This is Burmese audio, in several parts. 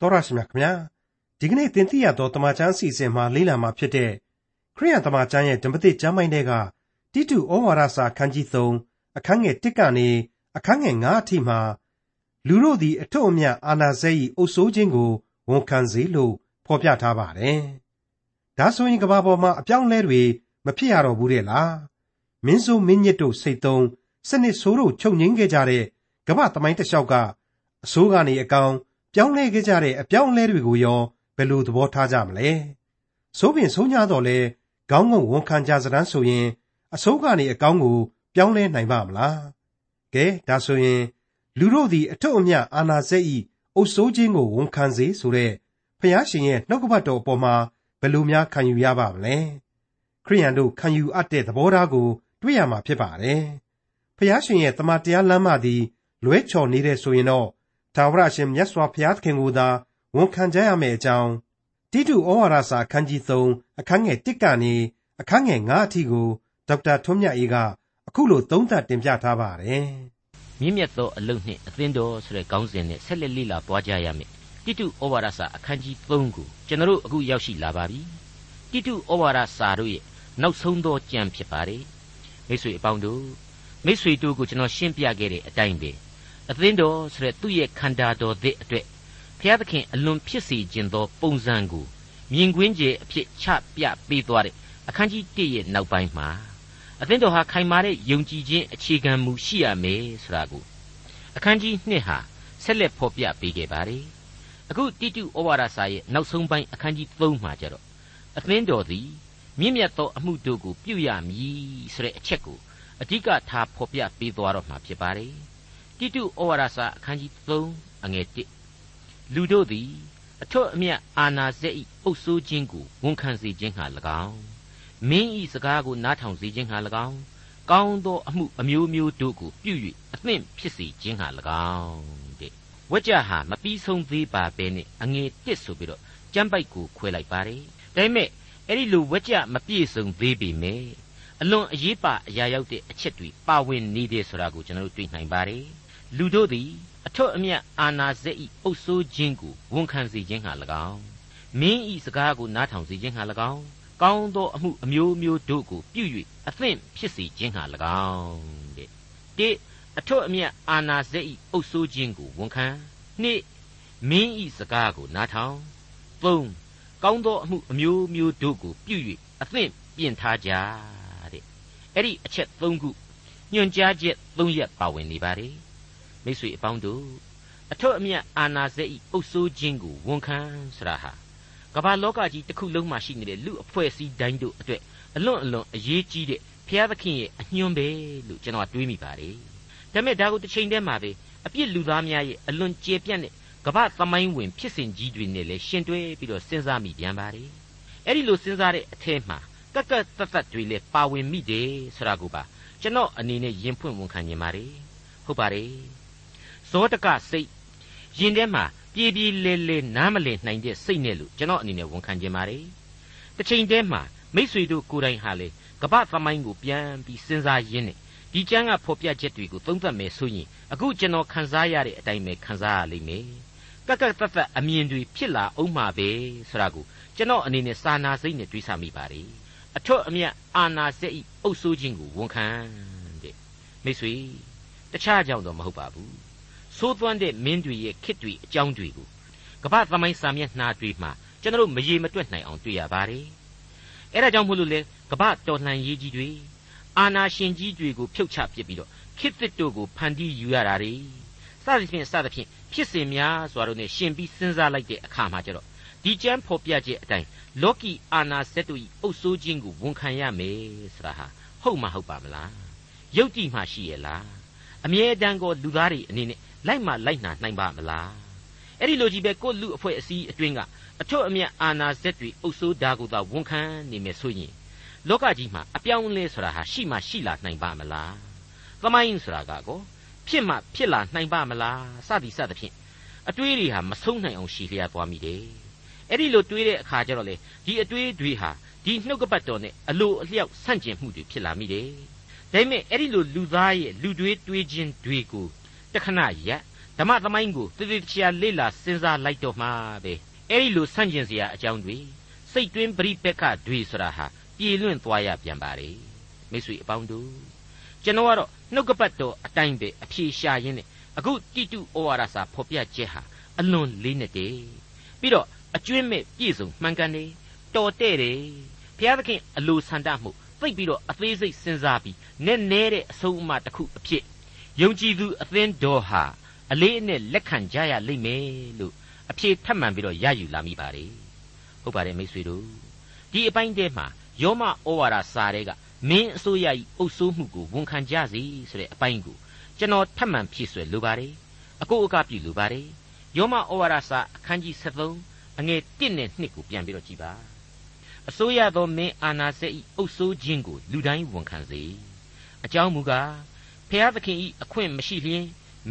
တော်ရရှိမြခင်ဗျာဒီကနေ့သင်သိရသောတမချန်းအစီအစဉ်မှာလေ့လာမှာဖြစ်တဲ့ခရိယံတမချန်းရဲ့ဓမ္မသစ်ကျမ်းပိုင်းတွေကတိတုဩဝါဒစာခန်းကြီး3အခန်းငယ်1ကနေအခန်းငယ်9အထိမှာလူတို့သည်အထွတ်အမြတ်အာနာဇဲ၏အုပ်စိုးခြင်းကိုဝန်ခံစေလို့ဖော်ပြထားပါတယ်။ဒါဆိုရင်ကဘာပေါ်မှာအပြောင်းလဲတွေမဖြစ်ရတော့ဘူးတဲ့လား။မင်းဆိုးမင်းညစ်တို့စိတ်သုံးစနစ်ဆိုးတို့ချုပ်ငင်းခဲ့ကြတဲ့ကမ္ဘာသမိုင်းတစ်လျှောက်ကအဆိုးကနေအကောင် ပြောင်းလဲခဲ့ကြတဲ့အပြောင်းအလဲတွေကိုရောဘယ်လိုသဘောထားကြမလဲဆိုးပင်ဆိုးညတော့လဲခေါင်းငုံဝန်ခံကြစတမ်းဆိုရင် အဆိုးကနေအကောင်းကို ပြောင်းလဲနိုင်ပါမလားကဲဒါဆိုရင် လူတို့သည်အထုပ်အမြတ်အာနာစက်ဤအုပ်စိုးခြင်းကိုဝန်ခံစေဆိုတဲ့ဖျားရှင်ရဲ့နှုတ်ကပတ်တော်အပေါ်မှာဘယ်လိုများခံယူရပါမလဲခရိယန်တို့ခံယူအပ်တဲ့သဘောထားကို တွေ့ရမှာဖြစ်ပါတယ်ဖျားရှင်ရဲ့တမန်တရားလမ်းမသည်လွဲချော်နေတဲ့ဆိုရင်တော့ ထာဝရရှင်မြတ်စွာဘုရားသခင်ကိုသာဝန်ခံကြရမယ့်အကြောင်းတိတုဩဝါဒစာအခန်းကြီး3အခန်းငယ်1ကနေအခန်းငယ်9အထိကိုဒေါက်တာထွန်းမြတ်အေးကအခုလိုသုံးသပ်တင်ပြထားပါတယ်။မြင့်မြတ်သောအလုံးနှင့်အသင်းတော်ဆိုတဲ့ခေါင်းစဉ်နဲ့ဆက်လက်လေ့လာပွားကြရမယ်။တိတုဩဝါဒစာအခန်းကြီး3ကိုကျွန်တော်အခုရောက်ရှိလာပါပြီ။တိတုဩဝါဒစာတို့ရဲ့နောက်ဆုံးသောကြံဖြစ်ပါတယ်။မိတ်ဆွေအပေါင်းတို့မိတ်ဆွေတို့ကိုကျွန်တော်ရှင်းပြခဲ့တဲ့အတိုင်းပဲ အသင်းတော်ဆိုတဲ့သူ့ရဲ့ခန္ဓာတော်သစ်အတွက်ဘုရားသခင်အလွန်ဖြစ်စေခြင်းသော ပုံစံကိုမြင်ကွင်းကျဲအဖြစ်ချပြပေးသွားတဲ့အခန်းကြီး1ရဲ့နောက်ပိုင်းမှာအသင်းတော်ဟာခိုင်မာတဲ့ယုံကြည်ခြင်းအခြေခံမူရှိရမယ်ဆိုတာကိုအခန်းကြီး2ဟာဆက်လက်ဖော်ပြပေးခဲ့ပါတယ်အခုတိတုဩဝါဒစာရဲ့နောက်ဆုံးပိုင်းအခန်းကြီး3မှာကျတော့အသင်းတော်သည်မြင့်မြတ်သောအမှုတို့ကိုပြုရမည်ဆိုတဲ့အချက်ကိုအဓိကထားဖော်ပြပေးသွားတော့မှာဖြစ်ပါတယ် တိတုဩဝါဒစာအခန်းကြီး3အငယ်1လူတို့သည်အထွတ်အမြတ်အာနာဇက်ဤအုပ်စိုးခြင်းကိုဝန်ခံစေခြင်းဟာ၎င်းမင်းဤစကားကိုနားထောင်စေခြင်းဟာ၎င်းကောင်းသောအမှုအမျိုးမျိုးတို့ကိုပြု၍အသင့်ဖြစ်စေခြင်းဟာ၎င်းတဲ့ဝကြဟာမပြီးဆုံးသေးပါပဲနဲ့အငယ်1ဆိုပြီးတော့ကျမ်းပိုက်ကိုခွဲလိုက်ပါတယ်ဒါပေမဲ့အဲ့ဒီလိုဝကြမပြည့်စုံသေးပေမဲ့အလွန်အရေးပါအရာရောက်တဲ့အချက်တွေပါဝင်နေတယ်ဆိုတာကိုကျွန်တော်တို့တွေ့နိုင်ပါတယ် လူတို့သည်အထွတ်အမြတ်အာနာဇက်ဤအုပ်ဆိုးခြင်းကိုဝန်ခံစေခြင်းဟာ၎င်းမင်းဤစကားကိုနားထောင်စေခြင်းဟာ၎င်းကောင်းသောအမှုအမျိုးမျိုးတို့ကိုပြု၍အသင့်ဖြစ်စေခြင်းဟာ၎င်းတဲ့တိအထွတ်အမြတ်အာနာဇက်ဤအုပ်ဆိုးခြင်းကိုဝန်ခံနှစ်မင်းဤစကားကိုနားထောင်သုံးကောင်းသောအမှုအမျိုးမျိုးတို့ကိုပြု၍အသင့်ပြင်ထားကြတဲ့အဲ့ဒီအချက်၃ခုညွှန်ကြားချက်၃ရက်ပါဝင်နေပါတယ် မိတ်ဆွေအပေါင်းတို့အထွတ်အမြတ်အာနာဇက်ဤအုပ်ဆိုးခြင်းကိုဝန်ခံဆရာဟာကမ္ဘာလောကကြီးတစ်ခုလုံးမှာရှိနေတဲ့လူအဖွဲ့အစည်းတိုင်းတို့အတွက်အလွန်အလွန်အရေးကြီးတဲ့ဘုရားသခင်ရဲ့အညွှန်းပဲလို့ကျွန်တော်တွေးမိပါတယ်။ဒါပေမဲ့ဒါကိုတစ်ချိန်တည်းမှာပဲအပြစ်လူသားများရဲ့အလွန်ကျေပြန့်တဲ့ကမ္ဘာသမိုင်းဝင်ဖြစ်စဉ်ကြီးတွေနဲ့လည်းရှင်တွဲပြီးတော့စဉ်းစားမိပြန်ပါတယ်။အဲ့ဒီလိုစဉ်းစားတဲ့အထဲမှာကက်ကက်သက်သက်တွေလည်းပါဝင်မိတယ်ဆိုတာကိုပါကျွန်တော်အနေနဲ့ယင်ဖွင့်ဝန်ခံနေပါတယ်။ဟုတ်ပါတယ်။ ဇောတကစိတ်ယင်ထဲမှာပြေးပြေးလဲလဲနားမလည်နိုင်တဲ့စိတ်နဲ့လို့ကျွန်တော်အနေနဲ့ဝန်ခံခြင်းပါတယ်။တစ်ချိန်တည်းမှာမိษွေတို့ကိုယ်တိုင်ဟာလေကပ္ပသမိုင်းကိုပြန်ပြီးစဉ်းစားရင်းနဲ့ဒီကျမ်းကဖော်ပြချက်တွေကိုသုံးသပ်မယ်ဆိုရင်အခုကျွန်တော်ခန်းစားရတဲ့အတိုင်းပဲခန်းစားရလိမ့်မယ်။ကက်ကက်သက်သက်အမြင်တွေဖြစ်လာအောင်မှာပဲဆိုတာကိုကျွန်တော်အနေနဲ့စာနာစိတ်နဲ့တွေးဆမိပါတယ်။အထွတ်အမြတ်အာနာစက်ဤအုပ်ဆိုးခြင်းကိုဝန်ခံတဲ့မိษွေတခြားကြောင့်တော့မဟုတ်ပါဘူး။ ဆိုးသွမ်းတဲ့မင်းတွေရဲ့ခစ်တွေအကြောင်းတွေကိုကမ္ဘာသမိုင်းစာမျက်နှာတွေမှာကျွန်တော်မရေမတွက်နိုင်အောင်တွေ့ရပါတယ်။အဲဒါကြောင့်မို့လို့လေကမ္ဘာတော်လှန်ရေးကြီးတွေအာနာရှင်ကြီးတွေကိုဖြုတ်ချပစ်ပြီးတော့ခစ်တစ်တို့ကိုဖန်တီးယူရတာတွေစသဖြင့်စသဖြင့်ဖြစ်စဉ်များစွာတို့နဲ့ရှင်ပြီးစဉ်းစားလိုက်တဲ့အခါမှာကျတော့ဒီကျမ်းဖော်ပြချက်အတိုင်းလောကီအာနာဇက်တို့ဤအုပ်ဆိုးခြင်းကိုဝန်ခံရမယ်ဆိုတာဟာဟုတ်မဟုတ်ပါမလားယုတ်တိမှရှိရဲ့လားအမြဲတမ်းကိုလူသားတွေအနေနဲ့ လိုက်မှလိုက်နာနိုင်ပါမလားအဲ့ဒီလိုကြီးပဲကိုလူအဖွဲ့အစည်းအတွင်းကအထွတ်အမြတ်အာနာဇက်တွေအုပ်စိုးတာကိုသာဝန်ခံနေမယ်ဆိုရင်လောကကြီးမှာအပြောင်းလဲဆိုတာဟာရှိမှရှိလာနိုင်ပါမလားသမိုင်းဆိုတာကကိုဖြစ်မှဖြစ်လာနိုင်ပါမလားစသည်စသဖြင့်အတွေးတွေဟာမဆုံးနိုင်အောင်ရှိလျက်သွားမိတယ်အဲ့ဒီလိုတွေးတဲ့အခါကျတော့လေဒီအတွေးတွေဟာဒီနှုတ်ကပတ်တော်နဲ့အလိုအလျောက်ဆန့်ကျင်မှုတွေဖြစ်လာမိတယ်ဒါပေမဲ့အဲ့ဒီလိုလူသားရဲ့လူတွေးတွေးခြင်းတွေကို တခဏရက်တဓမ္မသမိုင်းကိုတည်တည်ချာလေ့လာစဉ်းစားလိုက်တော့မှပဲအဲ့ဒီလိုဆန့်ကျင်စရာအကြောင်းတွေစိတ်တွင်းပရိပက္ခတွေဆိုတာဟာပြေလွင့်သွားရပြန်ပါလေမိတ်ဆွေအပေါင်းတို့ကျွန်တော်ကတော့နှုတ်ကပတ်တော်အတိုင်းပဲအဖြေရှာရင်းနဲ့အခုတိတုဩဝါဒစာဖော်ပြချက်ဟာအလွန်လေးနဲ့တည်းပြီးတော့အကျွင့်မဲ့ပြည့်စုံမှန်ကန်တယ်တော်တဲ့တယ်ဘုရားသခင်အလိုဆန္ဒမှုသိပြီးတော့အသေးစိတ်စဉ်းစားပြီးနဲ့နဲတဲ့အဆုံးအမတစ်ခုအဖြစ် ယုံကြည်သူအသင်းတော်ဟာအလေးအနက်လက်ခံကြရလိမ့်မယ်လို့အဖြေထပ်မံပြီးတော့ရယူလာမိပါတယ်ဟုတ်ပါတယ်မိတ်ဆွေတို့ဒီအပိုင်းထဲမှာယောမဩဝါဒစာတွေကမင်းအစိုးရ၏အုပ်စိုးမှုကိုဝန်ခံကြစီဆိုတဲ့အပိုင်းကိုကျွန်တော်ထပ်မံဖြည့်ဆွဲလိုပါတယ်အကိုအကပြုလိုပါတယ်ယောမဩဝါဒစာအခန်းကြီး73အငယ်1နဲ့2ကိုပြန်ပြီးတော့ကြည်ပါအစိုးရသောမင်းအာနာစက်၏အုပ်စိုးခြင်းကိုလူတိုင်းဝန်ခံစေအကြောင်းမူကား ဖျားသခင်၏အခွင့်မရှိလျင်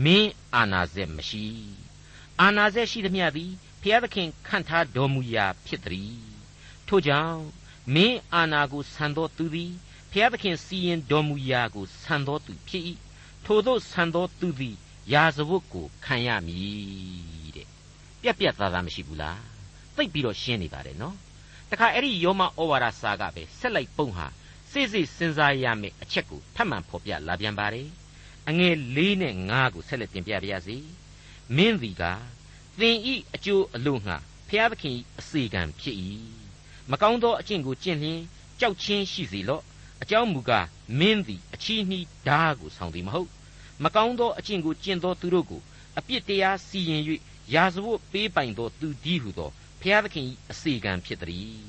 မင်းအာနာစက်မရှိအာနာစက်ရှိသမျှသည်ဖျားသခင်ခန့်ထားတော်မူရာဖြစ်သည်ထို့ကြောင့်မင်းအာနာကိုဆန်သောသူသည်ဖျားသခင်စီရင်တော်မူရာကိုဆန်သောသူဖြစ်၏ထိုသို့ဆန်သောသူသည်ယာဇဝတ်ကိုခံရမည်တဲ့ပြက်ပြက်သားသားမရှိဘူးလားသိပ်ပြီးတော့ရှင်းနေပါတယ်နော်တခါအဲ့ဒီယောမဩဝါဒစာကပဲဆက်လိုက်ပုံဟာ စိစိစဉ်းစားရမယ့်အချက်ကိုထပ်မံဖော်ပြလာပြန်ပါတယ်အငယ်၄နဲ့၅ကိုဆက်လက်တင်ပြပါရစေမင်းသည်ကသင်ဤအကျိုးအလို့ငှာဖျားသခင်အစေကံဖြစ်၏မကောင်းသောအကျင့်ကိုကျင့်လျင်ကြောက်ချင်းရှိစေလော့အကြောင်းမူကားမင်းသည်အချီးနှီးဓာကိုဆောင်သည်မဟုတ်မကောင်းသောအကျင့်ကိုကျင့်သောသူတို့ကိုအပြစ်တရားစီရင်၍ရာဇဝတ်ပေးပိုင်သောသူဒီဟုသောဖျားသခင်၏အစေကံဖြစ်သည်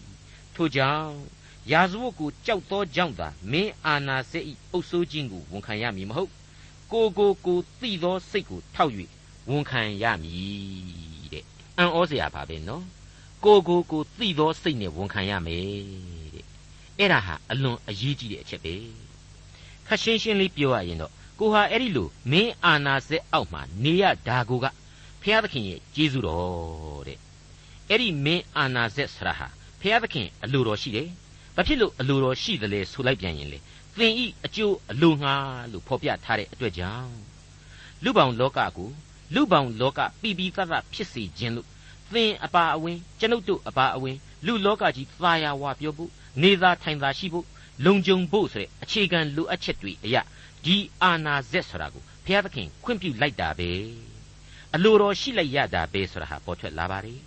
ထို့ကြောင့် ရာဇဝတ်ကိုကြောက်သောကြောင့်သာမင်းအာနာစေ၏အုပ်ဆိုးခြင်းကိုဝန်ခံရမည်မဟုတ်ကိုကိုကိုသိသောစိတ်ကိုထောက်၍ဝန်ခံရမည်တဲ့အံ့ဩစရာပါပဲနော်ကိုကိုကိုသိသောစိတ်နဲ့ဝန်ခံရမယ်တဲ့အဲ့ဒါဟာအလွန်အရေးကြီးတဲ့အချက်ပဲခက်ရှင်းရှင်းလေးပြောရရင်တော့ကိုဟာအဲ့ဒီလိုမင်းအာနာစက်အောက်မှာနေရဒါကိုကဖျားသခင်ရဲ့ကျေးဇူးတော်တဲ့အဲ့ဒီမင်းအာနာစက်ဆရာဟာဖျားသခင်အလိုတော်ရှိတယ် ဘာဖြစ်လို့အလိုတော်ရှိတယ်လဲဆိုလိုက်ပြန်ရင်လေသင်ဤအကျိုးအလိုငှာလို့ဖော်ပြထားတဲ့အတွက်ကြောင့်လူပောင်လောကကိုလူပောင်လောကပိပိသတ်ဖြစ်စေခြင်းလို့သင်အပါအဝင်ကျွန်ုပ်တို့အပါအဝင်လူလောကကြီးသာယာဝပြောဖို့နေသာထိုင်သာရှိဖို့လုံခြုံဖို့ဆိုတဲ့အခြေခံလိုအပ်ချက်တွေအရာဒီအာနာဇက်ဆိုတာကိုဘုရားသခင်ခွင့်ပြုလိုက်တာပဲအလိုတော်ရှိလိုက်ရတာပဲဆိုတာဟာပေါ်ထွက်လာပါတယ်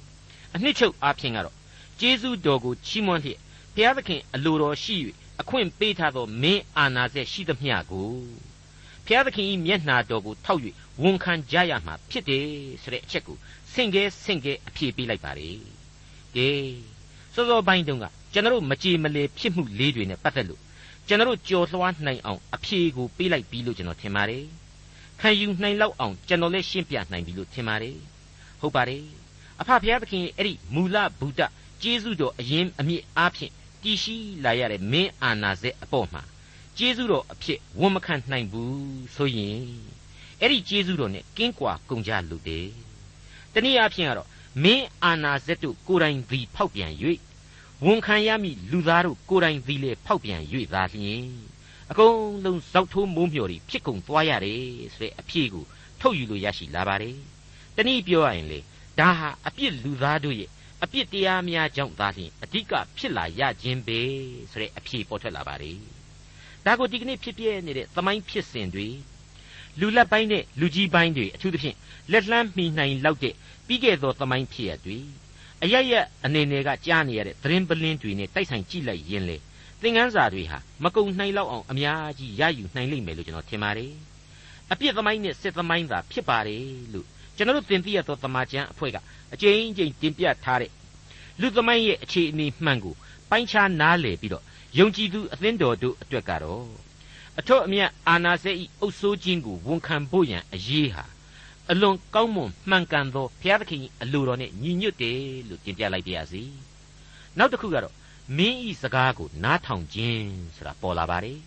အနှစ်ချုပ်အားဖြင့်ကတော့ကျေးဇူးတော်ကိုချီးမွမ်းလျက် ဘုရားသခင်အလိုတော်ရှိ၍အခွင့်ပေးထားသောမင်းအာနာဇက်ရှိသမျှကိုဘုရားသခင်၏မျက်နှာတော်ကိုထောက်၍ဝန်ခံကြရမှာဖြစ်တယ်ဆိုတဲ့အချက်ကိုဆင့်ကဲဆင့်ကဲအဖြေပေးလိုက်ပါလေကဲစောစောပိုင်းတုန်းကကျွန်တော်မကြည်မလဲဖြစ်မှုလေးတွေနဲ့ပတ်သက်လို့ကျွန်တော်ကြော်လွှားနိုင်အောင်အဖြေကိုပေးလိုက်ပြီလို့ကျွန်တော်ထင်ပါတယ်ခံယူနိုင်လောက်အောင်ကျွန်တော်လည်းရှင်းပြနိုင်ပြီလို့ထင်ပါတယ်ဟုတ်ပါတယ်အဖဖျားသခင်အဲ့ဒီမူလဗုဒ္ဓကျေးဇူးတော်အရင်အမြင့်အားဖြင့် တည်ရှိလာရတဲ့မင်းအာနာဇက်အပေါ်မှာကျေးဇူးတော်အဖြစ်ဝန်မခံနိုင်ဘူးဆိုရင်အဲ့ဒီကျေးဇူးတော်နဲ့ကင်းကွာကုန်ကြလို့တယ်တနည်းအားဖြင့်ကတော့မင်းအာနာဇက်တို့ကိုယ်တိုင်သည်ဖောက်ပြန်၍ဝန်ခံရမည့်လူသားတို့ကိုယ်တိုင်သည်လေဖောက်ပြန်၍သာလျှင်အကုန်လုံးဇောက်ထိုးမိုးမျှော်ပြီးဖြစ်ကုန်သွားရတယ်ဆိုတဲ့အဖြေကိုထုတ်ယူလို့ရရှိလာပါတယ်တနည်းပြောရရင်လေဒါဟာအပြစ်လူသားတို့ရဲ့ အပြစ်တရားများကြောင့်သာလျှင်အဓိကဖြစ်လာရခြင်းပဲဆိုတဲ့အဖြေပေါ်ထွက်လာပါတယ်ဒါကိုဒီကနေ့ဖြစ်ပြနေတဲ့သမိုင်းဖြစ်စဉ်တွေလူလက်ပိုင်းနဲ့လူကြီးပိုင်းတွေအထူးသဖြင့်လက်လှမ်းမှီနိုင်လောက်တဲ့ပြီးခဲ့သောသမိုင်းဖြစ်ရတွေအရရအနေနဲ့ကကြားနေရတဲ့သတင်းပလင်းတွေနဲ့တိုက်ဆိုင်ကြည့်လိုက်ရင်လေသင်ခန်းစာတွေဟာမကုံနိုင်လောက်အောင်အများကြီးရယူနိုင်လိမ့်မယ်လို့ကျွန်တော်ထင်ပါတယ်အပြစ်သမိုင်းနဲ့စစ်သမိုင်းသာဖြစ်ပါတယ်လို့ ကျွန်တော်တို့သင်သိရသောသမာကျမ်းအဖွဲ့ကအကျဉ်းချင်းတင်ပြထားတဲ့လူသမိုင်းရဲ့အခြေအနေမှန်ကိုပိုင်းခြားနားလည်ပြီးတော့ယုံကြည်သူအသင်းတော်တို့အတွက်ကတော့အထွတ်အမြတ်အာနာစဲဤအုပ်ဆိုးခြင်းကိုဝန်ခံဖို့ရန်အရေးဟာအလွန်ကောင်းမွန်မှန်ကန်သောဘုရားသခင်အလိုတော်နဲ့ညီညွတ်တယ်လို့တင်ပြလိုက်ပါရစေနောက်တစ်ခုကတော့မင်းဤစကားကိုနားထောင်ခြင်းဆိုတာပေါ်လာပါတယ်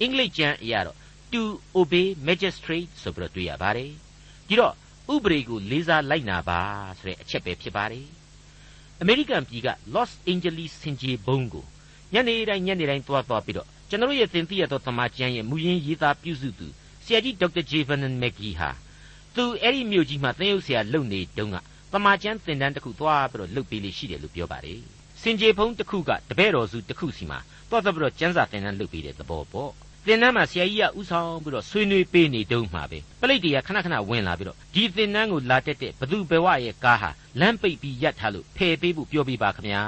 အင်္ဂလိပ်ကျမ်းအရတော့ to obey magistrate ဆိုပြီးတော့တွေ့ရပါတယ်ဒီတော့ ဥပဒေကိုလေးစားလိုက်နာပါဆိုတဲ့အချက်ပဲဖြစ်ပါတယ်အမေရိကန်ပြည်က Los Angeles ဆင်ခြေဘုံကိုညနေတိုင်းညနေတိုင်းသွားသွားပြီးတော့ကျွန်တော်ရဲ့သင်သိရသောသမာကျမ်းရဲ့မူရင်းရေးသားပြုစုသူဆရာကြီးဒေါက်တာဂျေဗန်နန်မက်ဂီဟာသူအဲ့ဒီမြို့ကြီးမှာသင်ရုပ်ဆရာလုပ်နေတုန်းကတမန်ကျမ်းသင်တန်းတစ်ခုသွားပြီးတော့လုပ်ပေးလေးရှိတယ်လို့ပြောပါတယ်စင်ကြေဖုံးတစ်ခုကတပည့်တော်စုတစ်ခုစီမှာသွားတော့ပြီးတော့ကျမ်းစာသင်တန်းလုပ်ပေးတဲ့သဘောပေါ့ သင်တန်းမှာဆရာကြီးကဥဆောင်ပြီးတော့ဆွေးနွေးပေးနေတုန်းမှာပဲပလိတ်တွေကခဏခဏဝင်လာပြီးတော့ဒီသင်တန်းကိုလာတက်တဲ့ဘသူဘဝရဲ့ကားဟာလမ်းပိတ်ပြီးရပ်ထားလို့ဖယ်ပေးဖို့ပြောပြပါခင်ဗျာ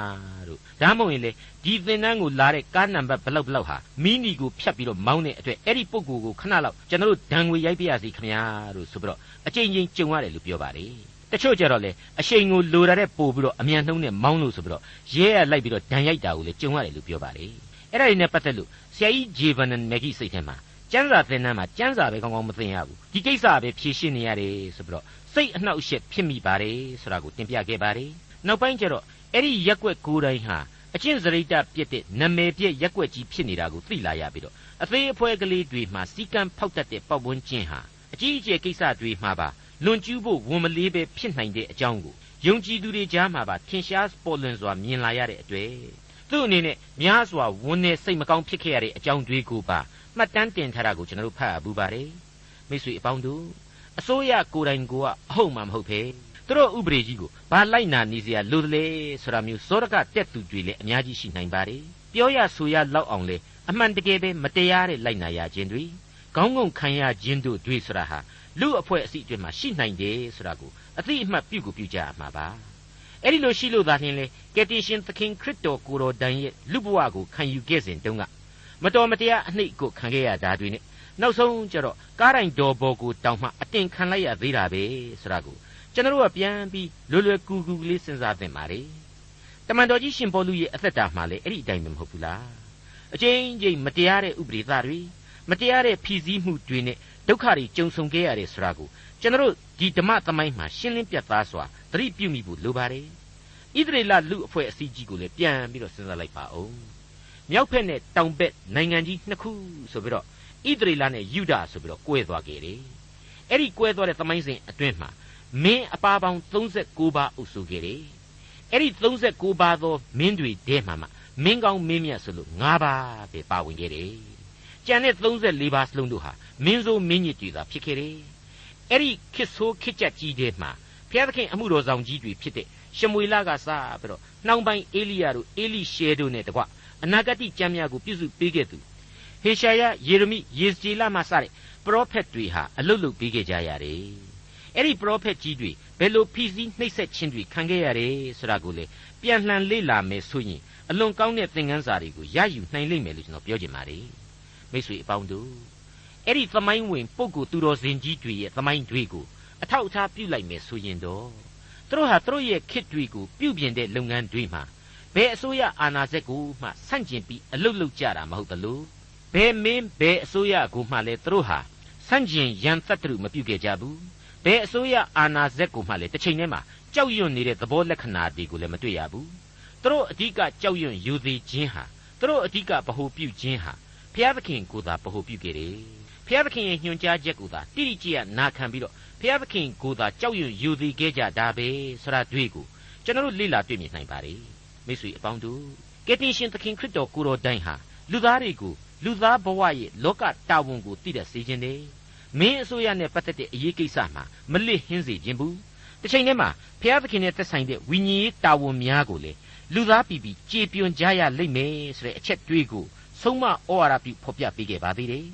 တို့ဒါမှမဟုတ်ရင်လေဒီသင်တန်းကိုလာတဲ့ကားနံပါတ်ဘလောက်ဘလောက်ဟာမီနီကိုဖြတ်ပြီးတော့မောင်းတဲ့အတွက်အဲ့ဒီပုံကိုကိုခဏလောက်ကျွန်တော်တို့ဒဏ်ငွေရိုက်ပြရစီခင်ဗျာတို့ဆိုပြီးတော့အကြိမ်ကြိမ်ကြုံရတယ်လို့ပြောပါတယ်တချို့ကြတော့လေအရှိန်ကိုလိုရတဲ့ပို့ပြီးတော့အမြန်နှုံးနဲ့မောင်းလို့ဆိုပြီးတော့ရဲရလိုက်ပြီးတော့ဒဏ်ရိုက်တာကိုလေကြုံရတယ်လို့ပြောပါတယ်အဲ့ဒါတွေနဲ့ပတ်သက်လို့ ဆရာကြီးဂျေဗန်နမက်ဂီစိတ်ထဲမှာကျမ်းစာသင်တန်းမှာကျမ်းစာပဲကောင်းကောင်းမသင်ရဘူးဒီကိစ္စပဲဖြေရှင်းနေရတယ်ဆိုပြီးတော့စိတ်အနှောက်အယှက်ဖြစ်မိပါတယ်ဆိုတာကိုတင်ပြခဲ့ပါတယ်နောက်ပိုင်းကျတော့အဲ့ဒီရက်ွက်ကိုယ်တိုင်ဟာအချင်းစရိတ်တပြစ်တဲ့နမယ်ပြည့်ရက်ွက်ကြီးဖြစ်နေတာကိုသိလာရပြီးတော့အသေးအဖွဲကလေးတွေမှာစီကံဖောက်တတ်တဲ့ပတ်ဝန်းကျင်ဟာအကြီးအကျယ်ကိစ္စတွေမှာပါလွန်ကျူးဖို့ဝန်မလေးပဲဖြစ်နိုင်တဲ့အကြောင်းကိုယုံကြည်သူတွေကြားမှာပါထင်ရှားပေါ်လွင်စွာမြင်လာရတဲ့အတွေ့ သူ့အနေနဲ့များစွာဝန်နဲ့စိတ်မကောင်းဖြစ်ခဲ့ရတဲ့အကြောင်းတွေကိုပါမှတ်တမ်းတင်ထားတာကိုကျွန်တော်တို့ဖတ်ရဘူးပါတယ်မိတ်ဆွေအပေါင်းတို့အစိုးရကိုယ်တိုင်ကအဟုတ်မှမဟုတ်ပဲသူတို့ဥပဒေကြီးကိုဘာလိုက်နာနေစရာလိုတယ်လေဆိုတာမျိုးစောရကတက်သူတွေလည်းအများကြီးရှိနိုင်ပါတယ်ပြောရဆိုရလောက်အောင်လေအမှန်တကယ်ပဲမတရားတဲ့လိုက်နာရခြင်းတွေခေါင်းငုံခံရခြင်းတို့တွေဆိုတာဟာလူအဖွဲ့အစည်းအတွင်းမှာရှိနိုင်တယ်ဆိုတာကိုအသိအမှတ်ပြုကိုပြုကြရမှာပါ အဲ့ဒီလိုရှိလို့သာလျှင်လေကယ်တင်ရှင်သခင်ခရစ်တော်ကိုယ်တော်တိုင်ရဲ့လူဘဝကိုခံယူခဲ့စဉ်တုန်းကမတော်မတရားအနှိတ်ကိုခံခဲ့ရတာတွေနဲ့နောက်ဆုံးကျတော့ကားတိုင်းတော်ဘော်ကိုတောင်မှအတင်ခံလိုက်ရသေးတာပဲဆိုတာကိုကျွန်တော်ကပြန်ပြီးလွယ်လွယ်ကူကူလေးစဉ်းစားသင့်ပါလေတမန်တော်ကြီးရှင်ပေါလုရဲ့အသက်တာမှာလေအဲ့ဒီအတိုင်းပဲမဟုတ်ဘူးလားအချင်းချင်းမတရားတဲ့ဥပဒေသားတွေမတရားတဲ့ဖြီးစည်းမှုတွေနဲ့ ဒုက္ခတွေကြုံဆုံခဲ့ရတယ်ဆိုတာကိုကျွန်တော်ဒီဓမ္မသမိုင်းမှာရှင်းလင်းပြသစွာသတိပြုမိဖို့လိုပါတယ်ဣသရေလလူအဖွဲ့အစည်းကြီးကိုလည်းပြန်ပြီးတော့စဉ်းစားလိုက်ပါဦးမြောက်ဖက်နဲ့တောင်ဘက်နိုင်ငံကြီးနှစ်ခုဆိုပြီးတော့ဣသရေလနဲ့ယူဒာဆိုပြီးတော့ကွဲသွားခဲ့တယ်အဲ့ဒီကွဲသွားတဲ့သမိုင်းစဉ်အတွင်းမှာမင်းအပါပေါင်း39ပါးအုပ်စုခဲ့တယ်အဲ့ဒီ39ပါးသောမင်းတွေထဲမှာမှမင်းကောင်းမင်းမြတ်ဆိုလို့5ပါးပဲပါဝင်ခဲ့တယ် ကျန်တဲ့34ပါးစလုံးတို့ဟာမင်းဆိုးမင်းညစ်တွေသာဖြစ်ခဲ့တယ်အဲ့ဒီခစ်ဆိုးခစ်ကြက်ကြီးထဲမှာဘုရားသခင်အမှုတော်ဆောင်ကြီးတွေဖြစ်တဲ့ရှမွေလကစပြီးတော့နှောင်ပိုင်းအေလိယတို့အေလိရှဲတို့နဲ့တကွအနာဂတ်ကျမ်းများကိုပြုစုပေးခဲ့သူဟေရှာယယေရမိယေဇေလမှစတဲ့ပရောဖက်တွေဟာအလုတ်လုတ်ပေးခဲ့ကြရတယ်အဲ့ဒီပရောဖက်ကြီးတွေဘယ်လိုဖိစီးနှိပ်စက်ခြင်းတွေခံခဲ့ရတယ်ဆိုတာကိုလေပြန်လှန်လေ့လာမယ်ဆိုရင်အလွန်ကောင်းတဲ့သင်ခန်းစာတွေကိုရယူနိုင်လိမ့်မယ်လို့ကျွန်တော်ပြောချင်ပါတယ် မိတ်ဆွေအပေါင်းတို့အဲ့ဒီသမိုင်းဝင်ပုဂ္ဂိုလ်သူတော်စင်ကြီးတွေရဲ့သမိုင်းတွေကိုအထောက်အထားပြုလိုက်မယ်ဆိုရင်တော့သူတို့ဟာသူတို့ရဲ့ခေတ်တွေကိုပြုပြင်တဲ့လုပ်ငန်းတွေမှာဘယ်အစိုးရအာဏာစက်ကိုမှဆန့်ကျင်ပြီးအလုတ်လုတ်ကြတာမဟုတ်သလိုဘယ်မင်းဘယ်အစိုးရကိုမှလည်းသူတို့ဟာဆန့်ကျင်ရန်သက်တရုမပြုခဲ့ကြဘူးဘယ်အစိုးရအာဏာစက်ကိုမှလည်းတစ်ချိန်တည်းမှာကြောက်ရွံ့နေတဲ့သဘောလက္ခဏာတွေကိုလည်းမတွေ့ရဘူးသူတို့အဓိကကြောက်ရွံ့ယူသေးခြင်းဟာသူတို့အဓိကဗဟုပြုခြင်းဟာ ဘုရားသခင်ကိုသာဗဟုပြုခဲ့တယ်ဘုရားသခင်ရဲ့ညွှန်ကြားချက်ကိုသာတိတိကျကျနာခံပြီးတော့ဘုရားသခင်ကိုသာကြောက်ရွံ့ယူသေးခဲ့ကြတာပဲဆိုတာတွေ့ကိုကျွန်တော်တို့လေ့လာတွေ့မြင်နိုင်ပါတယ်မိတ်ဆွေအပေါင်းတို့ကယ်တင်ရှင်သခင်ခရစ်တော်ကိုတော်တိုင်ဟာလူသားတွေကိုလူသားဘဝရဲ့လောကတာဝန်ကိုသိတဲ့စေခြင်းတယ်မင်းအစိုးရနဲ့ပတ်သက်တဲ့အရေးကိစ္စမှာမလစ်ဟင်းစေခြင်းဘူးတစ်ချိန်တည်းမှာဘုရားသခင်နဲ့သက်ဆိုင်တဲ့ဝိညာဉ်ရေးတာဝန်များကိုလေလူသားပြည်ပြည်ကြေပြွန်ကြရလိမ့်မယ်ဆိုတဲ့အချက်တွေးကို ဆုံးမဩဝါဒပြုဖော်ပြပေးခဲ့ပါသေးတယ်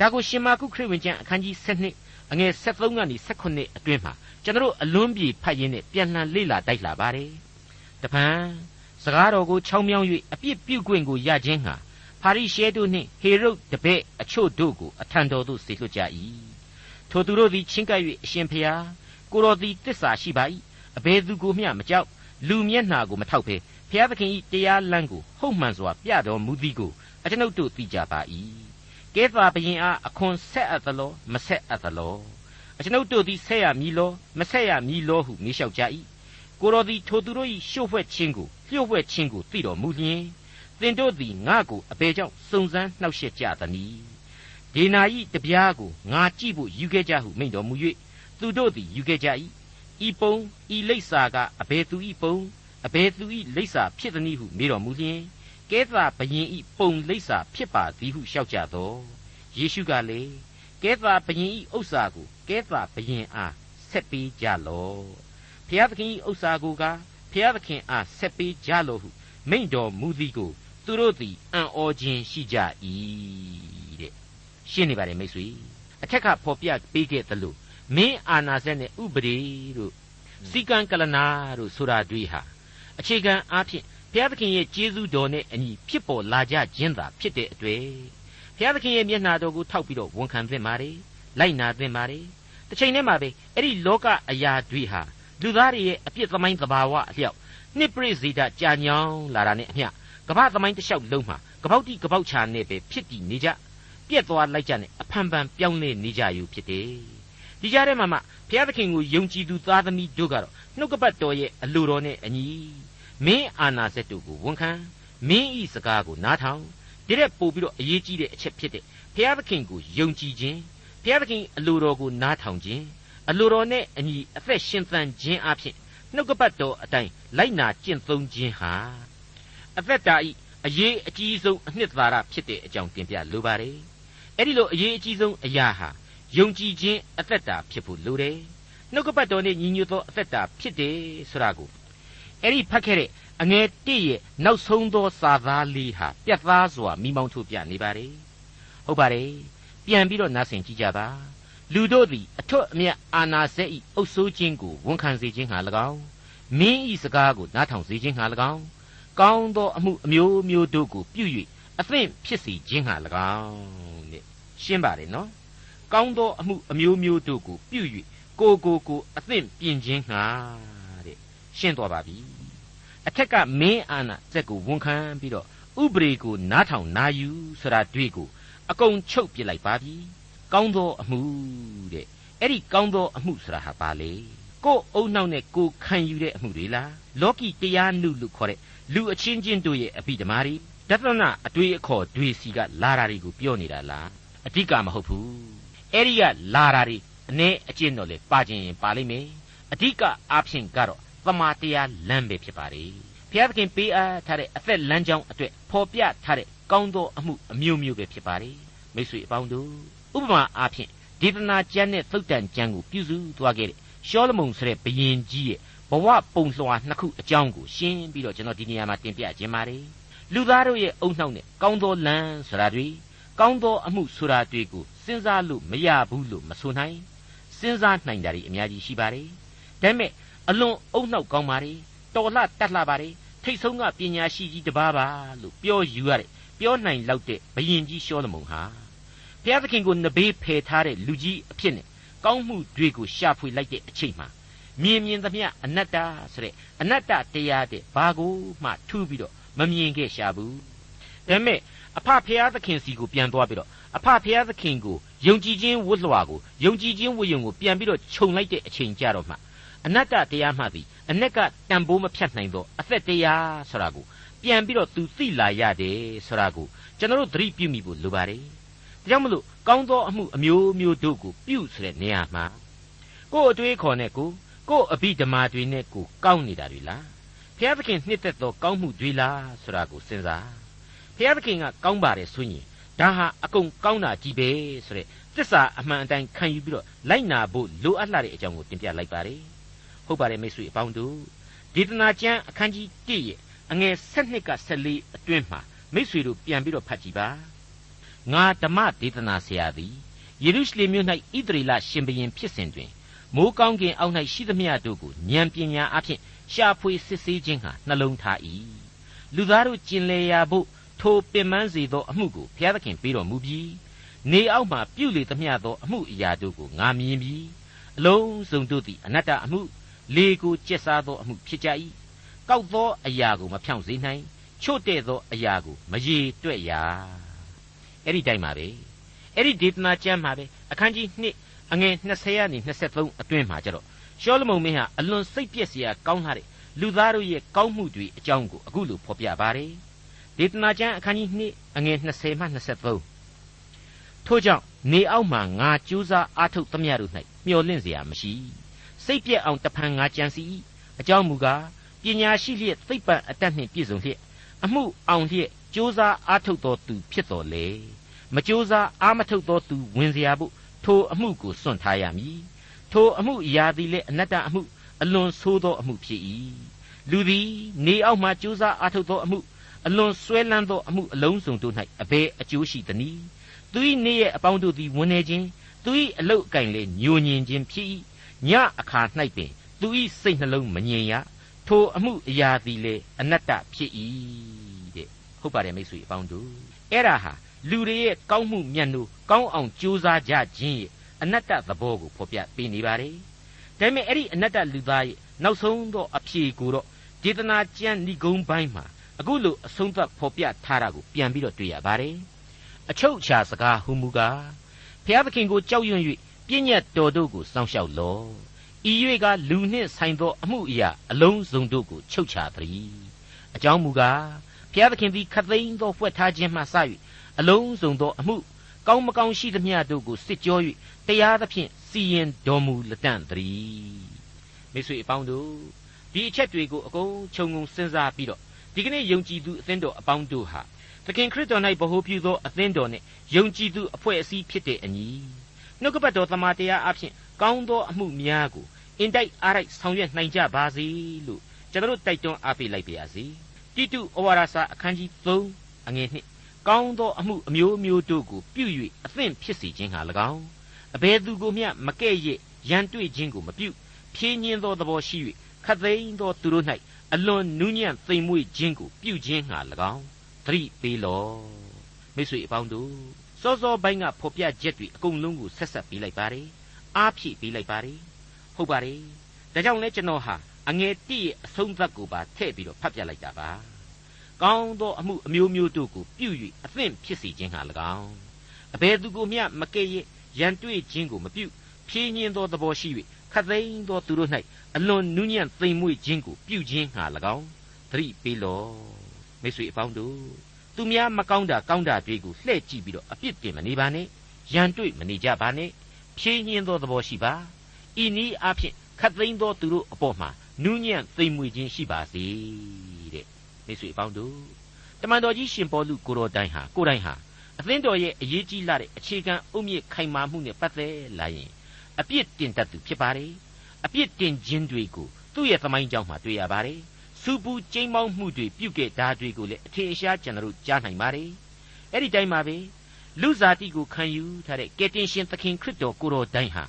ဒါကိုရှင်မာကုခရစ်ဝင်ကျမ်းအခန်းကြီး7အငယ်73ကနေ78အတွင်းမှာကျွန်တော်အလွန်ပြေဖတ်ရင်းနဲ့ပြန်လှန်လေ့လာတိုက်လာပါတယ်တပံစကားတော်ကိုချောင်းမြောင်း၍အပြစ်ပြုခွင့်ကိုရခြင်းဟာဖာရိရှဲတို့နှင့်ဟေရုဒ်တပည့်အချို့တို့ကိုအထံတော်သို့ဆေလွှတ်ကြ၏ထိုသူတို့သည်ချင်းကပ်၍အရှင်ဖျားကိုတော်သည်တစ္ဆာရှိပါ၏အဘယ်သူကိုမျှမကြောက်လူမျက်နှာကိုမထောက်ဘဲဖျားသခင်၏တရားလမ်းကိုဟုတ်မှန်စွာပြတော်မူသည်ကို အကျွန်ုပ်တို့သိကြပါ၏ကဲသာဘရင်အားအခွန်ဆက်အပ်သလောမဆက်အပ်သလောအကျွန်ုပ်တို့သည်ဆက်ရမည်လောမဆက်ရမည်လောဟုမေးလျှောက်ကြ၏ကိုတော်သည်ထိုသူတို့၏ရှုပ်ဖွဲ့ခြင်းကိုလျှို့ဝှက်ခြင်းကိုသိတော်မူလျင်သင်တို့သည်ငါ့ကိုအဘယ်ကြောင့်စုံစမ်းနှောက်ယှက်ကြသနည်းဒေနာဤတပြားကိုငါကြည့်ဖို့ယူခဲ့ကြဟုမိန့်တော်မူ၍သူတို့သည်ယူခဲ့ကြ၏ဤပုံဤလိပ်စာကအဘယ်သူဤပုံအဘယ်သူဤလိပ်စာဖြစ်သည်ဟုမေးတော်မူလျင် ကဲသာဘယင်ဤပုံလိပ်စာဖြစ်ပါသည်ဟုလျှောက်ကြသောယေရှုကလည်းကကဲသာဘယင်ဤဥစ္စာကိုကဲသာဘယင်အားဆက်ပေးကြလော့ဖျားသခင်ဤဥစ္စာကိုကဖျားသခင်အားဆက်ပေးကြလော့ဟုမိန့်တော်မူသည်ကိုသူတို့သည်အံ့ဩခြင်းရှိကြ၏တဲ့ရှင်းနေပါတယ်မိတ်ဆွေအထက်ကဖော်ပြပေးခဲ့သလိုမင်းအာနာစက်နဲ့ဥပဒေတို့စီကံကလနာတို့ဆိုတာတွေဟာအခြေခံအားဖြင့် ဘုရားသခင်ရဲ့ကျေးဇူးတော်နဲ့အညီဖြစ်ပေါ်လာကြခြင်းသာဖြစ်တဲ့အတွေ့ဘုရားသခင်ရဲ့မျက်နှာတော်ကိုထောက်ပြီးတော့ဝန်ခံသင့်ပါတယ်လိုက်နာသင့်ပါတယ်တစ်ချိန်တည်းမှာပဲအဲ့ဒီလောကအရာတွေဟာလူသားတွေရဲ့အပြစ်သမိုင်းသဘာဝအလျောက်နှစ်ပရိစေတကြာညောင်းလာတာနဲ့အမျှကမ္ဘာသမိုင်းတစ်လျှောက်လုံးမှာကပောက်တိကပောက်ချာနဲ့ပဲဖြစ်တည်နေကြပြက်သွားလိုက်ကြနဲ့အဖန်ဖန်ပြောင်းလဲနေကြယူဖြစ်တယ်ဒီကြားထဲမှာမှဘုရားသခင်ကိုယုံကြည်သူသားသမီးတို့ကတော့နှုတ်ကပတ်တော်ရဲ့အလိုတော်နဲ့အညီ မင်းအာနာစက်တို့ကိုဝန်ခံမင်းဤစကားကိုနားထောင်ဒီတဲ့ပို့ပြီးတော့အရေးကြီးတဲ့အချက်ဖြစ်တဲ့ဘုရားသခင်ကိုယုံကြည်ခြင်းဘုရားသခင်အလိုတော်ကိုနားထောင်ခြင်းအလိုတော်နဲ့အညီအသက်ရှင်သန်ခြင်းအဖြစ်နှုတ်ကပတ်တော်အတိုင်းလိုက်နာကျင့်သုံးခြင်းဟာအသက်တာဤအရေးအကြီးဆုံးအနှစ်သာရဖြစ်တဲ့အကြောင်းတင်ပြလိုပါတယ်အဲ့ဒီလိုအရေးအကြီးဆုံးအရာဟာယုံကြည်ခြင်းအသက်တာဖြစ်ဖို့လိုတယ်နှုတ်ကပတ်တော်နဲ့ညီညွတ်သောအသက်တာဖြစ်တယ်ဆိုတာကို အဲ့ဒီဖတ်ခဲ့တဲ့အငယ်တည့်ရဲ့နောက်ဆုံးသောစာသားလေးဟာပြတ်သားစွာမိမောင်းထုတ်ပြနေပါတယ်ဟုတ်ပါတယ်ပြန်ပြီးတော့နားဆင်ကြည့်ကြပါလူတို့သည်အထွတ်အမြတ်အာနာစက်ဤအုပ်ဆိုးခြင်းကိုဝန်ခံစေခြင်းဟာ၎င်းမင်းဤစကားကိုနားထောင်စေခြင်းဟာ၎င်းကောင်းသောအမှုအမျိုးမျိုးတို့ကိုပြု၍အသင့်ဖြစ်စေခြင်းဟာ၎င်းတဲ့ရှင်းပါတယ်နော်ကောင်းသောအမှုအမျိုးမျိုးတို့ကိုပြု၍ကိုကိုကိုအသင့်ပြင်ခြင်းဟာတဲ့ရှင်းသွားပါပြီ အထက်ကမင်းအာနာစက်ကိုဝန်ခံပြီးတော့ဥပရိကိုနားထောင်နာယူဆိုတာတွေ့ကိုအကုန်ချုပ်ပြစ်လိုက်ပါပြီကောင်းသောအမှုတဲ့အဲ့ဒီကောင်းသောအမှုဆိုတာဟာဘာလဲကိုယ်အုံနောက်နဲ့ကိုခံယူတဲ့အမှုတွေလားလောကီတရားနုလို့ခေါ်တဲ့လူအချင်းချင်းတို့ရဲ့အပိဓမာတွေဒသနအတွေ့အခေါ်တွေစီကလာတာတွေကိုပြောနေတာလားအဓိကမဟုတ်ဘူးအဲ့ဒီကလာတာတွေအ ਨੇ အကျင့်တော့လေပါခြင်းရင်ပါလိမ့်မယ်အဓိကအားဖြင့်ကတော့ သမာတရားလမ်းပဲဖြစ်ပါလေဘုရားသခင်ပေးအားထားတဲ့အသက်လမ်းကြောင်းအတွက်ဖော်ပြထားတဲ့ကောင်းသောအမှုအမျိုးမျိုးပဲဖြစ်ပါလေမိတ်ဆွေအပေါင်းတို့ဥပမာအားဖြင့်ဒေသနာကျမ်းနဲ့သုတ်တန်ကျမ်းကိုပြုစုသွားခဲ့တဲ့ရှောလမုန်ဆိုတဲ့ဘုရင်ကြီးရဲ့ဘဝပုံလွှာနှစ်ခုအကြောင်းကိုရှင်းပြီးတော့ကျွန်တော်ဒီနေရာမှာတင်ပြခြင်းပါတယ်လူသားတို့ရဲ့အုံနှောက်နဲ့ကောင်းသောလမ်းဆိုတာတွေကောင်းသောအမှုဆိုတာတွေကိုစဉ်းစားလို့မရဘူးလို့မဆိုနိုင်စဉ်းစားနိုင်တာတွေအများကြီးရှိပါတယ်ဒါပေမဲ့ အလွန်အုံနှောက်ကောင်းပါတယ်တော်လှတတ်လှပါတယ်ထိတ်ဆုံးကပညာရှိကြီးတစ်ပါးပါလို့ပြောယူရတယ်ပြောနိုင်လောက်တဲ့ဘယင်ကြီးရှောလမုန်ဟာဘုရားသခင်ကိုနဘေးဖယ်ထားတဲ့လူကြီးအဖြစ်နဲ့ကောင်းမှုတွေကိုရှာဖွေလိုက်တဲ့အချိန်မှာမြင်မြင်သမျှအနတ္တဆိုတဲ့အနတ္တတရားတဲ့ဘာကိုမှထူးပြီးတော့မမြင်ခဲ့ရှာဘူးဒါပေမဲ့အဖဖျားသခင်စီကိုပြန်သွားပြီးတော့အဖဖျားသခင်ကိုယုံကြည်ခြင်းဝတ်လွှာကိုယုံကြည်ခြင်းဝတ်ယုံကိုပြန်ပြီးတော့ခြုံလိုက်တဲ့အချိန်ကြတော့မှ အနတ္တတရားမှသည်အ내ကတန်ဖိုးမဖြတ်နိုင်သောအသက်တရားဆိုတာကိုပြန်ပြီးတော့သူသိလာရတယ်ဆိုတာကိုကျွန်တော်တို့သတိပြုမိဖို့လိုပါတယ်ဒါကြောင့်မလို့ကောင်းသောအမှုအမျိုးမျိုးတို့ကိုပြုဆိုတဲ့နေရာမှာကိုယ်အတွေးခေါ်နဲ့ကိုကိုယ်အဘိဓမ္မာတွေနဲ့ကိုကောင်းနေတာတွေလားဘုရားသခင်နှစ်သက်သောကောင်းမှုတွေလားဆိုတာကိုစဉ်းစားဘုရားသခင်ကကောင်းပါတယ်ဆိုရင်ဒါဟာအကုန်ကောင်းတာကြီးပဲဆိုတဲ့သစ္စာအမှန်အတိုင်းခံယူပြီးတော့လိုက်နာဖို့လိုအပ်လာတဲ့အကြောင်းကိုတင်ပြလိုက်ပါတယ် ဟုတ်ပါတယ်မိတ်ဆွေအပေါင်းတို့ဒေသနာကျမ်းအခန်းကြီး1ရဲ့အငယ်7က14အတွင်းမှာမိတ်ဆွေတို့ပြန်ပြီးတော့ဖတ်ကြည့်ပါငါဓမ္မဒေသနာဆရာသည်ယေရုရှလင်မြို့၌ဣသရေလရှင်ဘုရင်ဖြစ်စဉ်တွင်မိုးကောင်းကင်အောက်၌ရှိသမျှတို့ကိုဉာဏ်ပညာအဖြင့်ရှာဖွေစစ်ဆေးခြင်းဟာနှလုံးထား၏လူသားတို့ကျင်လေရာဖို့ထိုပင်ပန်းစေသောအမှုကိုဘုရားသခင်ပေးတော်မူပြီးနေအောက်မှပြုလေသမျှသောအမှုအရာတို့ကိုငါမြင်ပြီးအလုံးစုံတို့သည်အနတ္တအမှု လေကိုကျက်စားသောအမှုဖြစ်ကြ၏ကောက်သောအရာကိုမဖြောင့်စေနိုင်ချို့တဲ့သောအရာကိုမရေတွက်ရအဲ့ဒီတိုင်းပါပဲအဲ့ဒီဒေသနာကျမ်းမှာပဲအခန်းကြီး2အငယ်20ကနေ23အတွင်းမှာကျတော့ရှောလမုန်မင်းဟာအလွန်စိတ်ပြည့်စရာကောင်းလာတဲ့လူသားတို့ရဲ့ကောင်းမှုတွေအကြောင်းကိုအခုလိုဖော်ပြပါတယ်ဒေသနာကျမ်းအခန်းကြီး2အငယ်20မှ23ထို့ကြောင့်နေအောက်မှာငါကြိုးစားအားထုတ်သမျှတို့၌မျော်လင့်เสียမရှိ စိတ်ပြက်အောင်တဖန်ငါကြံစီအကြောင်းမူကားပညာရှိလျက်သိပ္ပံအတတ်နှင့်ပြည့်စုံလျက်အမှုအောင်လျက်ကြိုးစားအားထုတ်တော်သူဖြစ်တော်လေမကြိုးစားအားမထုတ်သောသူဝင်เสียဖို့ ထိုအမှုကိုစွန့်ထားရမည်ထိုအမှုအရာသည်လည်းအနတ္တအမှုအလွန်ဆိုးသောအမှုဖြစ်၏လူသည်နေအောက်မှကြိုးစားအားထုတ်သောအမှုအလွန်ဆွဲလန်းသောအမှုအလုံးစုံတို့၌အဘယ်အကျိုးရှိသနည်းသူ၏နေ့ရဲ့အပေါင်းတို့သည်ဝန်နေခြင်းသူ၏အလုတ်အကင်လည်းညိုညင်ခြင်းဖြစ်၏ ညအခါ၌ပင်သူ၏စိတ်နှလုံးမငြိမ်ရထိုအမှုအရာသည်လေအနတ္တဖြစ်၏တဲ့ဟုတ်ပါတယ်မိတ်ဆွေအပေါင်းတို့အဲ့ဒါဟာလူတွေရဲ့ကောင်းမှုမြတ်နိုးကောင်းအောင်ကြိုးစားကြခြင်းရဲ့အနတ္တသဘောကိုဖော်ပြပေးနေပါတယ်ဒါပေမဲ့အဲ့ဒီအနတ္တလူသားရဲ့နောက်ဆုံးသောအဖြေကိုတော့ဒေသနာကျမ်းဏိဂုံးပိုင်းမှာအခုလိုအဆုံးသတ်ဖော်ပြထားတာကိုပြန်ပြီးတော့တွေ့ရပါတယ်အချုပ်အခြာစကားဟူမူကားဘုရားသခင်ကိုကြောက်ရွံ့၍ ပြည့်ညတ်တော်တို့ကိုစောင့်ရှောက်လော့ဤ၍ကလူနှင့်ဆိုင်သောအမှုအရာအလုံးစုံတို့ကိုချုပ်ချသည်အကြောင်းမူကားဘုရားသခင်သည်ခတ်သိမ်းသောဖွက်ထားခြင်းမှစ၍အလုံးစုံသောအမှုကောင်းမကောင်းရှိသမျှတို့ကိုစစ်ကြော၍တရားသဖြင့်စီရင်တော်မူလက်တန့်သည်မိတ်ဆွေအပေါင်းတို့ဒီအချက်တွေကိုအကုန်ခြုံငုံစဉ်းစားပြီးတော့ဒီကနေ့ယုံကြည်သူအသင်းတော်အပေါင်းတို့ဟာသခင်ခရစ်တော်၌ဗဟိုပြုသောအသင်းတော်နှင့်ယုံကြည်သူအဖွဲ့အစည်းဖြစ်တဲ့အညီ နှုတ်ကပတ်တော်သမာတရားအဖြစ်ကောင်းသောအမှုများကိုအင်တိုက်အားတိုက်ဆောင်ရွက်နိုင်ကြပါစေလို့ကျွန်တော်တိုက်တွန်းအားပေးလိုက်ပါရစေတိတုဩဝါဒစာအခန်းကြီး3အငယ်1ကောင်းသောအမှုအမျိုးမျိုးတို့ကိုပြု၍အသင့်ဖြစ်စေခြင်းဟာ၎င်းအဘယ်သူကိုမျှမကဲ့ရဲ့ရန်တွေ့ခြင်းကိုမပြုဖြင်းညင်းသောသဘောရှိ၍ခတ်သိမ်းသောသူတို့၌အလွန်နူးညံ့သိမ်မွေ့ခြင်းကိုပြုခြင်းဟာ၎င်းသတိပေးလော့မိတ်ဆွေအပေါင်းတို့ စောစောပိုင်းကဖော်ပြချက်တွေအကုန်လုံးကိုဆက်ဆက်ပေးလိုက်ပါတယ်အားဖြည့်ပေးလိုက်ပါတယ်ဟုတ်ပါတယ်ဒါကြောင့်လဲကျွန်တော်ဟာအငယ်တိရဲ့အဆုံးသတ်ကိုပါထည့်ပြီးတော့ဖတ်ပြလိုက်တာပါကောင်းသောအမှုအမျိုးမျိုးတို့ကိုပြု၍အသင့်ဖြစ်စေခြင်းဟာ၎င်းအဘယ်သူကိုမျှမကဲ့ရဲ့ရန်တွေ့ခြင်းကိုမပြုဖြင်းညင်းသောသဘောရှိ၍ခတ်သိမ်းသောသူတို့၌အလွန်နူးညံ့သိမ်မွေ့ခြင်းကိုပြုခြင်းဟာ၎င်းသတိပေးလော့မိတ်ဆွေအပေါင်းတို့ သူများမကောင်းတာကောင်းတာတွေကိုလှည့်ကြည့်ပြီးတော့အပြစ်တင်မနေပါနဲ့ရန်တွေ့မနေကြပါနဲ့ဖြင်းညင်းသောသဘောရှိပါဤနည်းအားဖြင့်ခတ်သိမ်းသောသူတို့အပေါ်မှာနူးညံ့သိမ်မွေ့ခြင်းရှိပါစေတဲ့မိတ်ဆွေအပေါင်းတို့တမန်တော်ကြီးရှင်ပေါလုကိုတော်တိုင်ဟာကိုတိုင်ဟာအသင်းတော်ရဲ့အရေးကြီးလာတဲ့အခြေခံအုတ်မြစ်ခိုင်မာမှုနဲ့ပတ်သက်လာရင်အပြစ်တင်တတ်သူဖြစ်ပါတယ်အပြစ်တင်ခြင်းတွေကိုသူ့ရဲ့သမိုင်းကြောင်းမှာတွေ့ရပါတယ် စူပူကျိမ်းမောင်းမှုတွေပြုတ်ခဲ့တာတွေကိုလည်းအထင်အရှားကျွန်တော်တို့ကြားနိုင်ပါတယ်အဲ့ဒီတိုင်းပါပဲလူစားတိကိုခံယူထားတဲ့ကယ်တင်ရှင်သခင်ခရစ်တော်ကိုတော်တိုင်ဟာ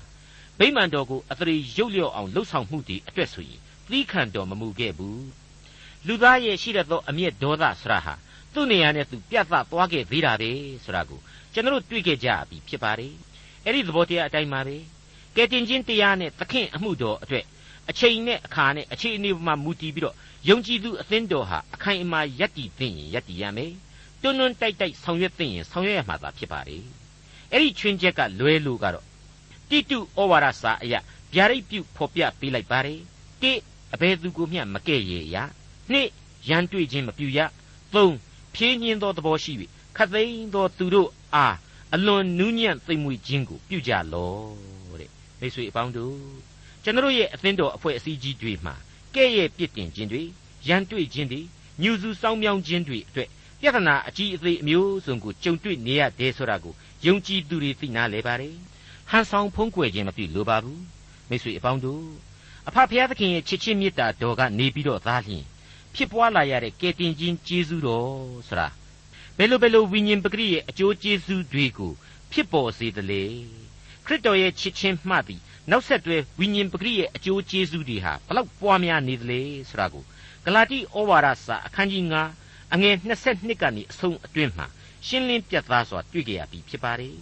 ဗိမာန်တော်ကိုအသရေရုပ်လျော့အောင်လှုပ်ဆောင်မှုတွေအတွက်ဆိုရင်သီးခံတော်မမူခဲ့ဘူးလူသားရဲ့ရှိတဲ့သောအမျက်ဒေါသဆရာဟာသူ့နေရာနဲ့သူပြတ်သားသွားခဲ့သေးတာပဲဆိုတာကိုကျွန်တော်တို့တွေ့ခဲ့ကြပြီဖြစ်ပါတယ်အဲ့ဒီသဘောတရားအတိုင်းပါပဲကယ်တင်ခြင်းတရားနဲ့သခင်အမှုတော်အတွက် အချိန်နဲ့အခါနဲ့အခြေအနေပေါ်မှာမူတည်ပြီးတော့ယုံကြည်သူအသင်းတော်ဟာအခိုင်အမာယက်တည်သိရင်ယက်တည်ရမယ်တွန်းတွန်းတိုက်တိုက်ဆောင်ရွက်သိရင်ဆောင်ရွက်ရမှာသာဖြစ်ပါလေအဲ့ဒီချွင်းချက်ကလွဲလို့ကတော့တိတုဩဝါဒစာအယဗျာဒိတ်ပြုဖော်ပြပေးလိုက်ပါတယ်တိအဘယ်သူကိုမျှမကဲ့ရဲ့ရနှစ်ရန်တွေ့ခြင်းမပြုရသုံးဖြင်းညင်းသောသဘောရှိ၍ခတ်သိမ်းသောသူတို့အားအလွန်နူးညံ့သိမ်မွေ့ခြင်းကိုပြုကြလော့တဲ့မိတ်ဆွေအပေါင်းတို့ ကျွန်တော်ရဲ့အသင်းတော်အဖွဲ့အစည်းကြီးတွေမှာကဲ့ရဲ့ပြစ်တင်ခြင်းတွေရန်တွေ့ခြင်းတွေညှူစုစောင်းမြောင်းခြင်းတွေအတွက်ပြဿနာအကြီးအသေးအမျိုးစုံကိုကြုံတွေ့နေရတယ်ဆိုတာကိုယုံကြည်သူတွေသိနာလဲပါတယ်ဟန်ဆောင်ဖုံးကွယ်ခြင်းမပြုလိုပါဘူးမိတ်ဆွေအပေါင်းတို့အဖဖျားသခင်ရဲ့ချစ်ချင်းမေတ္တာတော်ကနေပြီးတော့သားလျင်ဖြစ်ပွားလာရတဲ့ကယ်တင်ခြင်းကျေးဇူးတော်ဆိုတာဘယ်လိုဘယ်လိုဝိညာဉ်ပဂရိရဲ့အကျိုးကျေးဇူးတွေကိုဖြစ်ပေါ်စေသလဲ ခရစ်တော်ရဲ့ချစ်ချင်းမှသည်နောက်ဆက်တွဲဝိညာဉ်ပဂရိရဲ့အကျိုးကျေးဇူးတွေဟာဘလောက်ပွားများနေသလဲဆိုတာကိုဂလာတိဩဝါဒစာအခန်းကြီး9အငယ်22ကနေအဆုံးအတွင်းမှာရှင်းလင်းပြတ်သားစွာတွေ့ကြရပြီဖြစ်ပါတယ်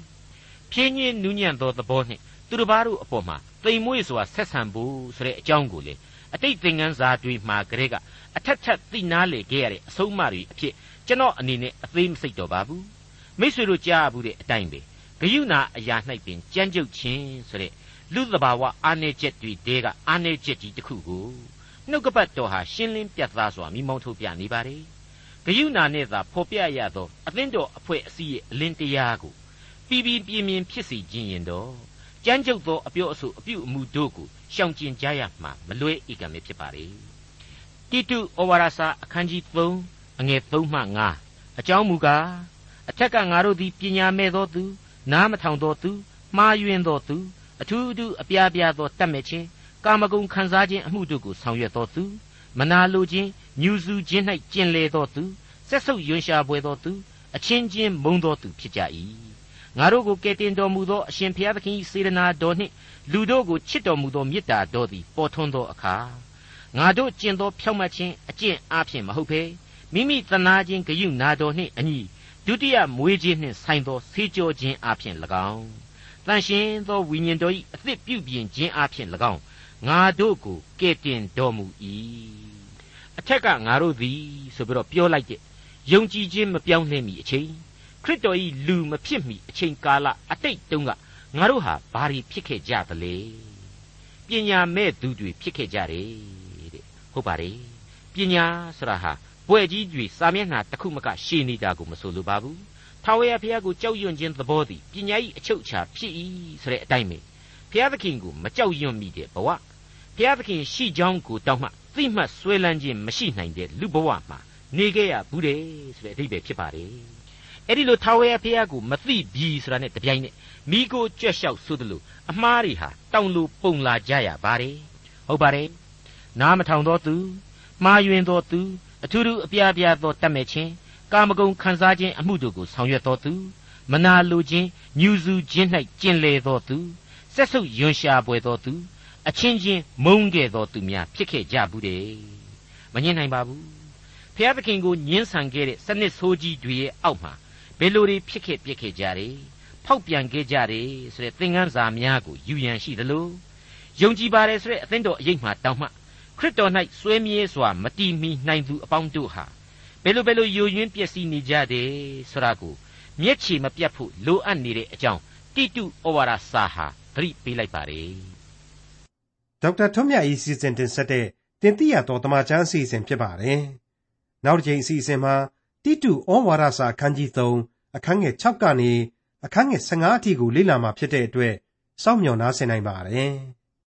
ဖြင်းညင်းနူးညံ့သောသဘောနှင့်သူတစ်ပါးတို့အပေါ်မှာတိမ်မွေ့စွာဆက်ဆံဖို့ဆိုတဲ့အကြောင်းကိုလေအတိတ်သင်ခန်းစာတွေမှာကလေးကအထက်ထက်သိနာလေခဲ့ရတဲ့အဆုံးအမတွေအဖြစ်ကျွန်တော်အနေနဲ့အသေးမစိတ်တော့ပါဘူးမိษွေတို့ကြားဘူးတဲ့အတိုင်းပဲ ဂယုဏအရာ၌ပင်ကြမ်းကြုတ်ခြင်းဆိုတဲ့လူသဘာဝအာနေချက်တွေတဲကအာနေချက်ကြီးတစ်ခုကိုနှုတ်ကပတ်တော်ဟာရှင်းလင်းပြတ်သားစွာမိမောင်းထုတ်ပြနေပါတယ်ဂယုဏနဲ့သာဖော်ပြရသောအသင်းတော်အဖွဲ့အစည်းရဲ့အလင်းတရားကိုပြီးပြီးပြင်းပြင်းဖြစ်စီခြင်းရင်တော့ကြမ်းကြုတ်သောအပြောအဆိုအပြုအမူတို့ကိုရှောင်ကျဉ်ကြရမှာမလွဲဧကံပဲဖြစ်ပါလေတိတုဩဝါဒစာအခန်းကြီး3အငယ်3မှ5အကြောင်းမူကားအထက်ကငါတို့သည်ပညာမဲ့သောသူ နားမထောင်သောသူမှားယွင်းသောသူအထူးအထူးအပြားပြားသောတတ်မဲ့ခြင်းကာမဂုဏ်ခံစားခြင်းအမှုတို့ကိုဆောင်ရွက်သောသူမနာလိုခြင်းညူစုခြင်း၌ကျင်လေသောသူဆက်ဆုပ်ယွန်ရှာပွေသောသူအချင်းချင်းမုန်းသောသူဖြစ်ကြ၏ငါတို့ကိုကယ်တင်တော်မူသောအရှင်ဘုရားသခင်၏စေတနာတော်နှင့်လူတို့ကိုချစ်တော်မူသောမေတ္တာတော်သည်ပေါ်ထွန်းသောအခါငါတို့ကျင့်သောဖြောင့်မတ်ခြင်းအကျင့်အပြင်မဟုတ်ဘဲမိမိတနာခြင်းဂယုနာတော်နှင့်အညီ ဒုတိယမွေးခြင်းနှင့်ဆိုင်သောဆေးကြောခြင်းအပြင်၎င်းတန်ရှင်သောဝိညာဉ်တော်၏အသစ်ပြုပြင်ခြင်းအပြင်၎င်းငါတို့ကိုကယ်တင်တော်မူ၏အထက်ကငါတို့သည်ဆိုပြီးတော့ပြောလိုက်တဲ့ယုံကြည်ခြင်းမပြောင်းလဲမီအချိန်ခရစ်တော်၏လူမဖြစ်မီအချိန်ကာလအတိတ်တုန်းကငါတို့ဟာဘာတွေဖြစ်ခဲ့ကြသလဲပညာမဲ့သူတွေဖြစ်ခဲ့ကြတယ်တဲ့ဟုတ်ပါတယ်ပညာဆိုတာဟာ ဘွဲ့ကြီးတွေစာမျက်နှာတစ်ခုမကရှည်နေတာကိုမဆိုလိုပါဘူးထာဝရဘုရားကိုကြောက်ရွံ့ခြင်းသဘောသည်ပညာ၏အချုပ်အခြာဖြစ်၏ဆိုတဲ့အတိုင်းပဲဘုရားသခင်ကိုမကြောက်ရွံ့မိတဲ့ဘဝဘုရားသခင်ရှိကြောင်းကိုတောင်းမှသိမှတ်ဆွဲလန်းခြင်းမရှိနိုင်တဲ့လူဘဝမှာနေခဲ့ရဘူးတယ်ဆိုတဲ့အဓိပ္ပာယ်ဖြစ်ပါတယ်အဲ့ဒီလိုထာဝရဘုရားကိုမသိပြီဆိုတာနဲ့တပြိုင်နက်မိကိုကြွက်လျှောက်ဆိုသလိုအမှားတွေဟာတောင်လိုပုံလာကြရပါတယ်ဟုတ်ပါတယ်နားမထောင်သောသူမှားယွင်းသောသူ အထူးထူးအပြားပြားသောတတ်မဲ့ခြင်းကာမဂုဏ်ခံစားခြင်းအမှုတို့ကိုဆောင်ရွက်တော်သူမနာလိုခြင်းညူစုခြင်း၌ကျင်လေတော်သူဆက်ဆုပ်ယွန်ရှာပွေတော်သူအချင်းချင်းမုန်းခဲ့တော်သူများဖြစ်ခဲ့ကြဘူးတယ်မငြင်းနိုင်ပါဘူးဖျားသခင်ကိုညှင်းဆန်ခဲ့တဲ့စနစ်ဆိုးကြီးတွေရဲ့အောက်မှာဘယ်လိုတွေဖြစ်ခဲ့ပြစ်ခဲ့ကြတယ်ဖောက်ပြန်ခဲ့ကြတယ်ဆိုတဲ့သင်ခန်းစာများကိုယူရန်ရှိသလိုယုံကြည်ပါတယ်ဆိုတဲ့အသင်းတော်အရေးမှတောင်းမှ ခရစ်တော်၌စွဲမြဲစွာမတည်မီနိုင်သူအပေါင်းတို့ဟာဘယ်လိုဘယ်လိုယိုယွင်းပျက်စီးနေကြတယ်ဆိုတာကိုမျက်ခြေမပြတ်ဖို့လိုအပ်နေတဲ့အကြောင်းတိတုဩဝါဒစာဟာသတိပေးလိုက်ပါတယ်ဒေါက်တာထွန်းမြတ်၏စီစဉ်တင်ဆက်တဲ့တင်ပြတော်တမချန်းအစီအစဉ်ဖြစ်ပါတယ်နောက်တစ်ချိန်အစီအစဉ်မှာတိတုဩဝါဒစာအခန်းကြီး3အခန်းငယ်6ကနေအခန်းငယ်15အထိကိုလေ့လာမှာဖြစ်တဲ့အတွက်စောင့်မျှော်နားဆင်နိုင်ပါတယ်။